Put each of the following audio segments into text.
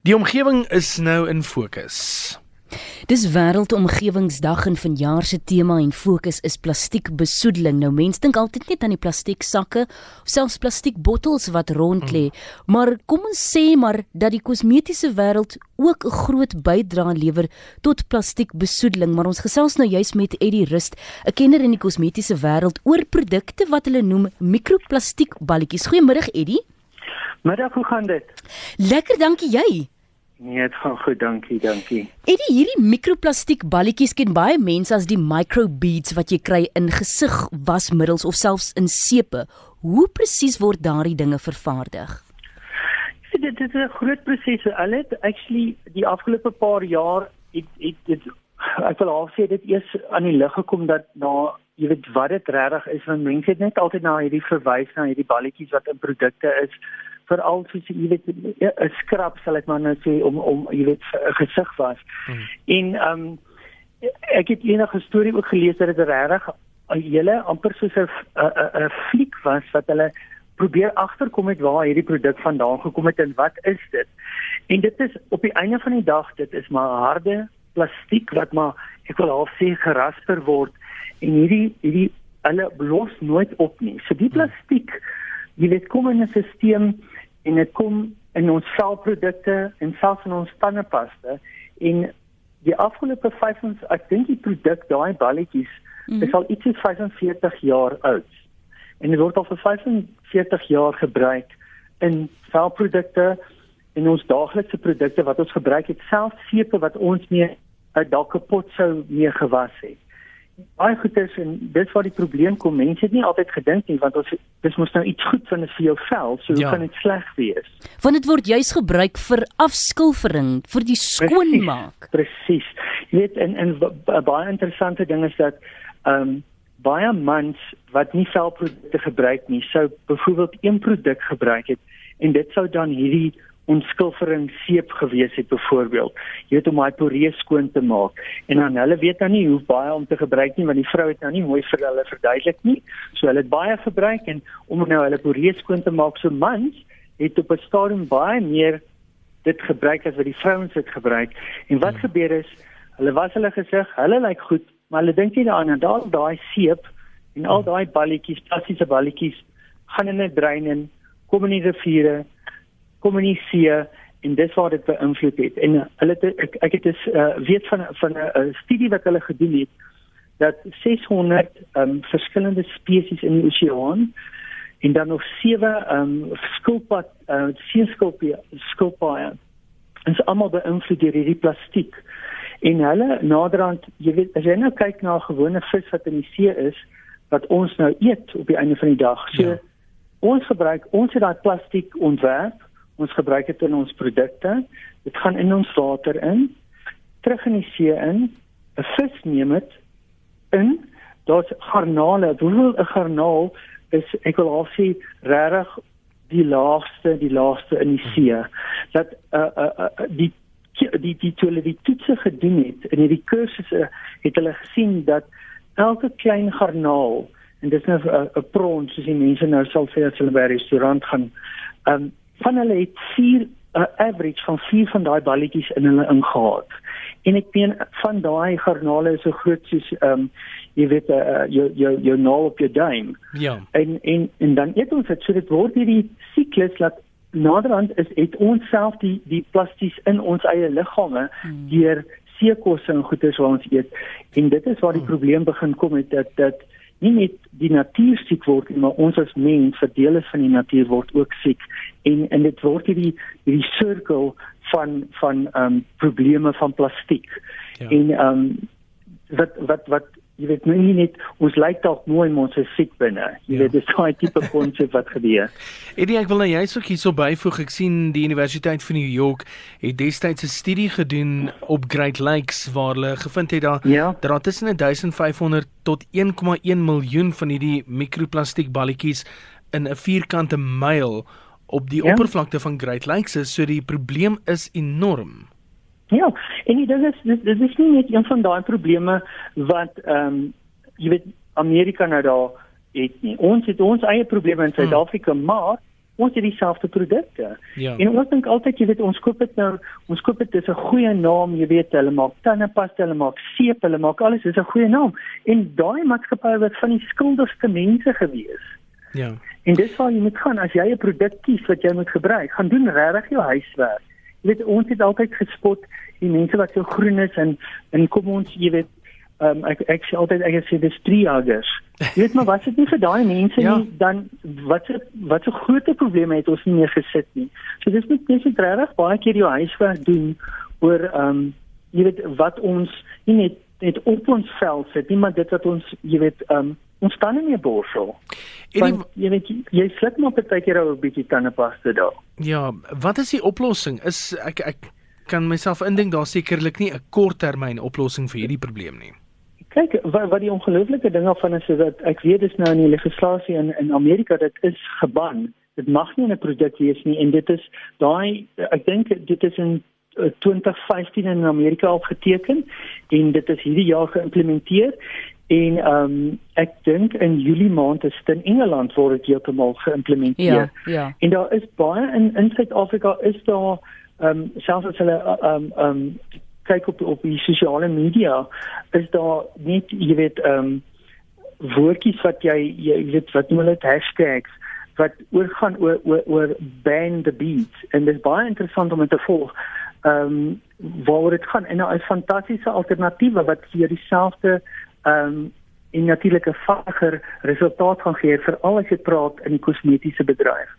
Die omgewing is nou in fokus. Dis wêreldomgewingsdag en vanjaar se tema en fokus is plastiekbesoedeling. Nou mense dink altyd net aan die plastieksakke of selfs plastiekbottels wat rond lê, mm. maar kom ons sê maar dat die kosmetiese wêreld ook 'n groot bydrae lewer tot plastiekbesoedeling, maar ons gesels nou juis met Eddie Rust, 'n kenner in die kosmetiese wêreld oor produkte wat hulle noem mikroplastiekballetjies. Goeiemôre Eddie. Middag, hoe gaan dit? Lekker, dankie jy. Nee, dit gaan goed, dankie, dankie. Eddie, hierdie mikroplastiek balletjies ken baie mense as die microbeads wat jy kry in gesig wasmiddels of selfs in sepe. Hoe presies word daardie dinge vervaardig? Ja, dit is 'n groot proses. Hulle het actually die afgelope paar jaar het het dit ek wil al sê dit eers aan die lig gekom dat na jy weet wat dit regtig is want mense het net altyd na hierdie verwys na hierdie balletjies wat in produkte is veral soos jy weet 'n skrap sal ek maar nou sê om om jy weet 'n gesig was. Hmm. En ehm um, ek het enige storie ook gelees dat dit regtig 'n hele amper soos 'n 'n 'n fliek was wat hulle probeer agterkom het waar hierdie produk vandaan gekom het en wat is dit? En dit is op die einde van die dag dit is maar harde plastiek wat maar ek wil half sê gerasper word en hierdie hierdie hulle los nooit op nie. So die hmm. plastiek jy weet kom in 'n stelsel en dit kom in ons selprodukte en selfs in ons tandepasta en die afgelope 5 ons ek dink die produk daai balletjies mm -hmm. is al ietsie 45 jaar oud. En dit word al vir 45 jaar gebruik in selprodukte en ons daaglikse produkte wat ons gebruik het selfs sepe wat ons mee uit dalk kapot sou mee gewas het baie goed is en dis waar die probleem kom. Mense het nie altyd gedink nie want ons dis mos nou iets goed van 'n vir jou vel, so ja. kan dit sleg wees. Want dit word juis gebruik vir afskilfering, vir die skoonmaak. Presies. Jy weet en en baie interessante ding is dat ehm um, baie mans wat nie velprodukte gebruik nie, sou byvoorbeeld een produk gebruik het en dit sou dan hierdie onskilfering seep gewees het byvoorbeeld. Jy weet om daai poree skoon te maak. En dan hulle weet dan nie hoe baie om te gebruik nie want die vrou het nou nie mooi vir hulle verduidelik nie. So hulle het baie gebruik en om nou hulle poree skoon te maak so mans het op 'n stadium baie meer dit gebruik as wat die vrouens dit gebruik. En wat hmm. gebeur is hulle was hulle gesig, hulle lyk goed, maar hulle dink nie daaraan dat daai daai seep en al daai balletjies, plastiese balletjies gaan in 'n drein in kom in die riviere kommunikeer en dis wat dit beïnvloed het. En uh, hulle het, ek ek het dus uh, weet van van 'n uh, studie wat hulle gedoen het dat 600 um, ehm, verskillende spesies in die oseaan en dan nog sewe um, skulpad uh, seeskulpie skulpaaie is almal beïnvloed deur hierdie plastiek. En hulle naderhand, jy weet, as jy nou kyk na 'n gewone vis wat in die see is wat ons nou eet op die einde van die dag. So ja. ons gebruik ons het daai plastiek ontwerp Ons gebruik dit in ons produkte. Dit gaan in ons water in, terug in die see in. 'n Vis neem dit in. Daar's garnale. Hoeveel 'n garnaal is ek wil al sê regtig die laagste, die laagste in die see. Dat uh uh, uh die die die toe hulle die toetse gedoen het in hierdie kursusse het hulle gesien dat elke klein garnaal en dit is nou 'n prawn soos die mense nou sal sê as hulle by 'n restaurant gaan um van hulle het 4 'n uh, average van 4 van daai balletjies in hulle ingehaal. En ek meen van daai garnale is so groot soos ehm um, jy weet uh, jou jou jou naal op jou duim. Ja. En en en dan eet ons dit so dit word hierdie siklus laat naderhand is het ons self die die plasties in ons eie liggame hmm. deur seekosse en goeders wat ons eet. En dit is waar die hmm. probleem begin kom met dat dat nie net die natuur siek word nie, maar ons as mens, verdeel is van die natuur word ook siek en en dit word hierdie hierdie sirkel van van ehm um, probleme van plastiek. Ja. En ehm um, wat wat wat jy weet nou nie net ons lyk dalk mooi maar ons is siek binne. Jy ja. weet dis daai tipe konsep wat gebeur. Eddie ek wil nou juist ook hierso byvoeg. Ek sien die Universiteit van New York het destyds 'n studie gedoen op Great Lakes waar hulle gevind het daar ja. dat daar tussen 1500 tot 1,1 miljoen van hierdie mikroplastiek balletjies in 'n vierkante myl op die ja. oppervlakte van Great Lakes is. So die probleem is enorm. Ja, en dit is dit, dit is nie net een van daai probleme wat ehm um, jy weet Amerika nou daar het nie. Ons het ons eie probleme in. Suid-Afrika, hmm. maar ons het dieselfde produkte. Ja. En ons dink altyd jy weet ons koop dit nou, ons koop dit is 'n goeie naam, jy weet hulle maak tandepasta, hulle maak seep, hulle maak alles, dis 'n goeie naam. En daai maatskappy was van die skuldigste mense gewees. Ja. En dis waar jy moet gaan as jy 'n produk kies wat jy moet gebruik, gaan doen regtig jou huiswerk. Jy weet ons het altyd gespot die mense wat so groen is en en kom ons jy weet um, ek ek sê altyd ek sê dis drie jagers. Jy weet maar wat dit nie vir daai mense ja. nie dan wat se wat so groot probleme het ons nie meer gesit nie. So dis net net regtig baie keer jou huiswerk doen oor ehm um, jy weet wat ons nie net net op ons vel sit nie maar dit wat ons jy weet ehm um, ons staan in 'n borsel. En jy weet jy sluk maar baie keer ou 'n bietjie tandepasta daar. Ja, wat is die oplossing? Is ek ek kan myself indink daar sekerlik nie 'n korttermyn oplossing vir hierdie probleem nie. Kyk, wat wat die ongelooflike ding af van is is dat ek weet dis nou in die legislasie in in Amerika dit is geban. Dit mag nie 'n produk wees nie en dit is daai ek dink dit is in 2015 in Amerika al geteken en dit is hierdie jaar geïmplementeer en ehm um, ek dink in Julie maand is dit in Engeland word dit heeltemal geïmplementeer. Ja, ja. En daar is baie in in Suid-Afrika is daar ehm um, selfs as hulle ehm um, ehm um, kyk op op die sosiale media is daar net jy weet ehm um, woordjies wat jy jy weet wat noem hulle hashtags wat oorgaan oor oor oor ban the beats en dit is baie interessant om dit te volg. Ehm um, waar dit gaan en daar is fantastiese alternatiewe wat vir dieselfde ehm um, en natuurlike vinniger resultaat gaan gee vir al as jy praat in die kosmetiese bedryf.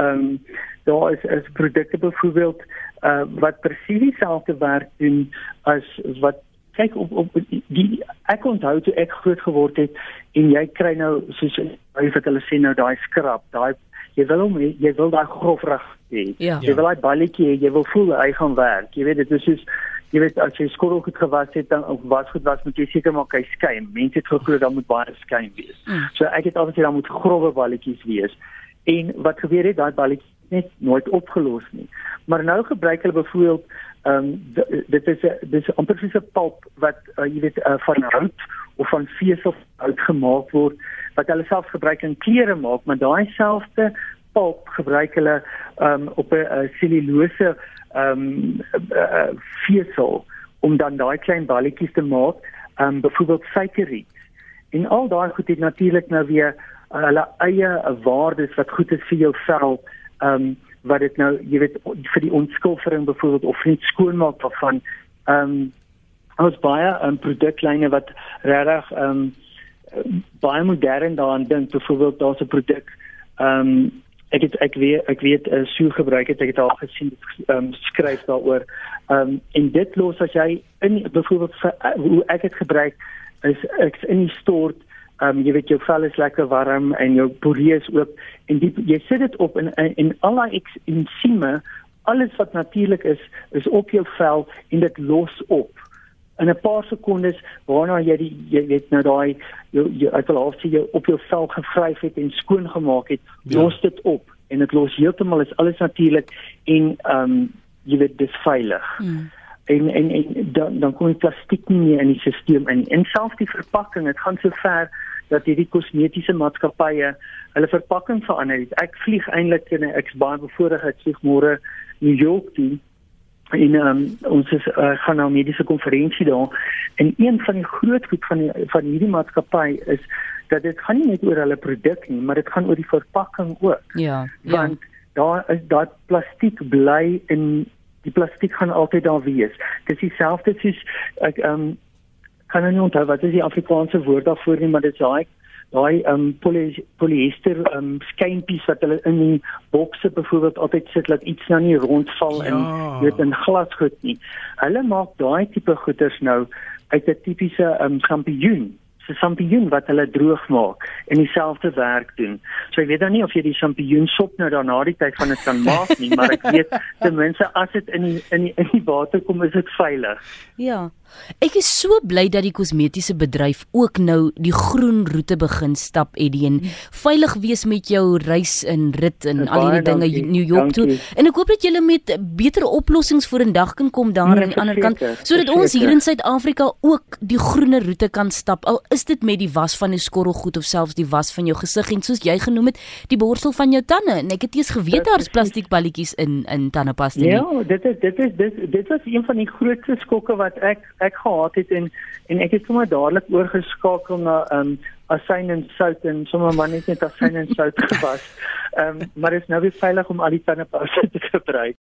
Ehm um, daar is is produkte byvoorbeeld uh, wat presies dieselfde werk doen as wat kyk op op die ek onthou toe ek groot geword het en jy kry nou soos wat hulle sê nou daai skrap daai jy wil hom jy wil daai grof reg hê ja. jy wil daai balletjie jy wil voel hy gaan werk jy weet dit is soos jy weet as jy skool goed gewas het dan of was goed was moet jy seker maak hy skyn mense het geglo dan moet baie skyn wees mm. so ek het altyd dan moet grove balletjies wees en wat gebeur het daai balletjies net nooit opgelos nie. Maar nou gebruik hulle byvoorbeeld ehm um, dit is 'n dis amper soos 'n pulp wat uh, jy weet uh, van hout of van vesel uitgemaak word wat hulle self gebruik in klere maak, maar daai selfde pulp gebruik hulle ehm um, op 'n selulose ehm um, uh, vesel om dan daai klein balletjies te maak, ehm um, byvoorbeeld suikerriet. En al daai goed het natuurlik nou weer uh, hulle eie waardes wat goed is vir jou vel ehm um, wat dit nou jy weet vir die onskulvering byvoorbeeld of net skoonmaak daarvan ehm um, ons baie 'n um, produklyne wat regtig ehm um, baie modern daaraan dink byvoorbeeld daar's 'n produk ehm um, ek het ek weet ek weet uh, so gebruik het ek het al gesien ehm um, skryf daaroor. Ehm um, en dit los as jy in byvoorbeeld uh, hoe ek het gebruik is ek in die stort Ehm um, jy weet jou vel is lekker warm en jou porie is oop en die, jy sit dit op en en al daai ensieme alles wat natuurlik is is op jou vel en dit los op in 'n paar sekondes waarna jy die jy weet nou daai jy ek wil al sien jy op jou vel gevryf het en skoon gemaak het ja. los dit op en dit los heeltemal is alles natuurlik en ehm um, jy weet dis veilig. Hmm en en en dan dan kom die plastiek nie meer in die stelsel in. En selfs die verpakking, dit gaan so ver dat hierdie kosmetiese maatskappye hulle verpakking verander het. Ek vlieg eintlik en ek's baie bevoorreg ek vlieg môre New York toe en um, ons is uh, gaan nou mediese konferensie daar en een van die groot goed van die, van hierdie maatskappy is dat dit gaan nie net oor hulle produk nie, maar dit gaan oor die verpakking ook. Ja. Want ja. daar is daai plastiek bly in die plastiek gaan altyd daar wees. Dis dieselfde soos ek ehm um, kan nou nie onthou wat is die Afrikaanse woord daarvoor nie, maar dit is daai daai ehm um, poly, polyester ehm um, skynpies wat hulle in die bokse byvoorbeeld altyd sit dat iets nou nie rondval ja. en weet in glas goed nie. Hulle maak daai tipe goeders nou uit 'n tipiese ehm um, champignon se champignon wat hulle droog maak en dieselfde werk doen. So ek weet dan nie of jy die champignon sop nou daarna die tyd van dit kan maak nie, maar ek weet ten minste as dit in die in die in die water kom is dit veilig. Ja. Ek is so bly dat die kosmetiese bedryf ook nou die groen roete begin stap Edien. Veilig wees met jou reis in rit en al hierdie dinge New York dankie. toe. En ek hoop dat julle met beter oplossings vorendag kan kom daar nee, aan die ander kant sodat ons hier in Suid-Afrika ook die groene roete kan stap. Al is dit met die was van die skorrelgoed of selfs die was van jou gesig en soos jy genoem het, die borsel van jou tande. En ek het eers geweet daar's plastiekballetjies in in tandepasta nie. Ja, dit is dit is dit dit was een van die grootste skokke wat ek ek gehad het en en ek het sommer dadelik oorgeskakel na ehm um, asyn en sout en sommer maar net net asyn en sout gewas. Ehm um, maar dit is nou weer veilig om al die tandepasta te gebruik.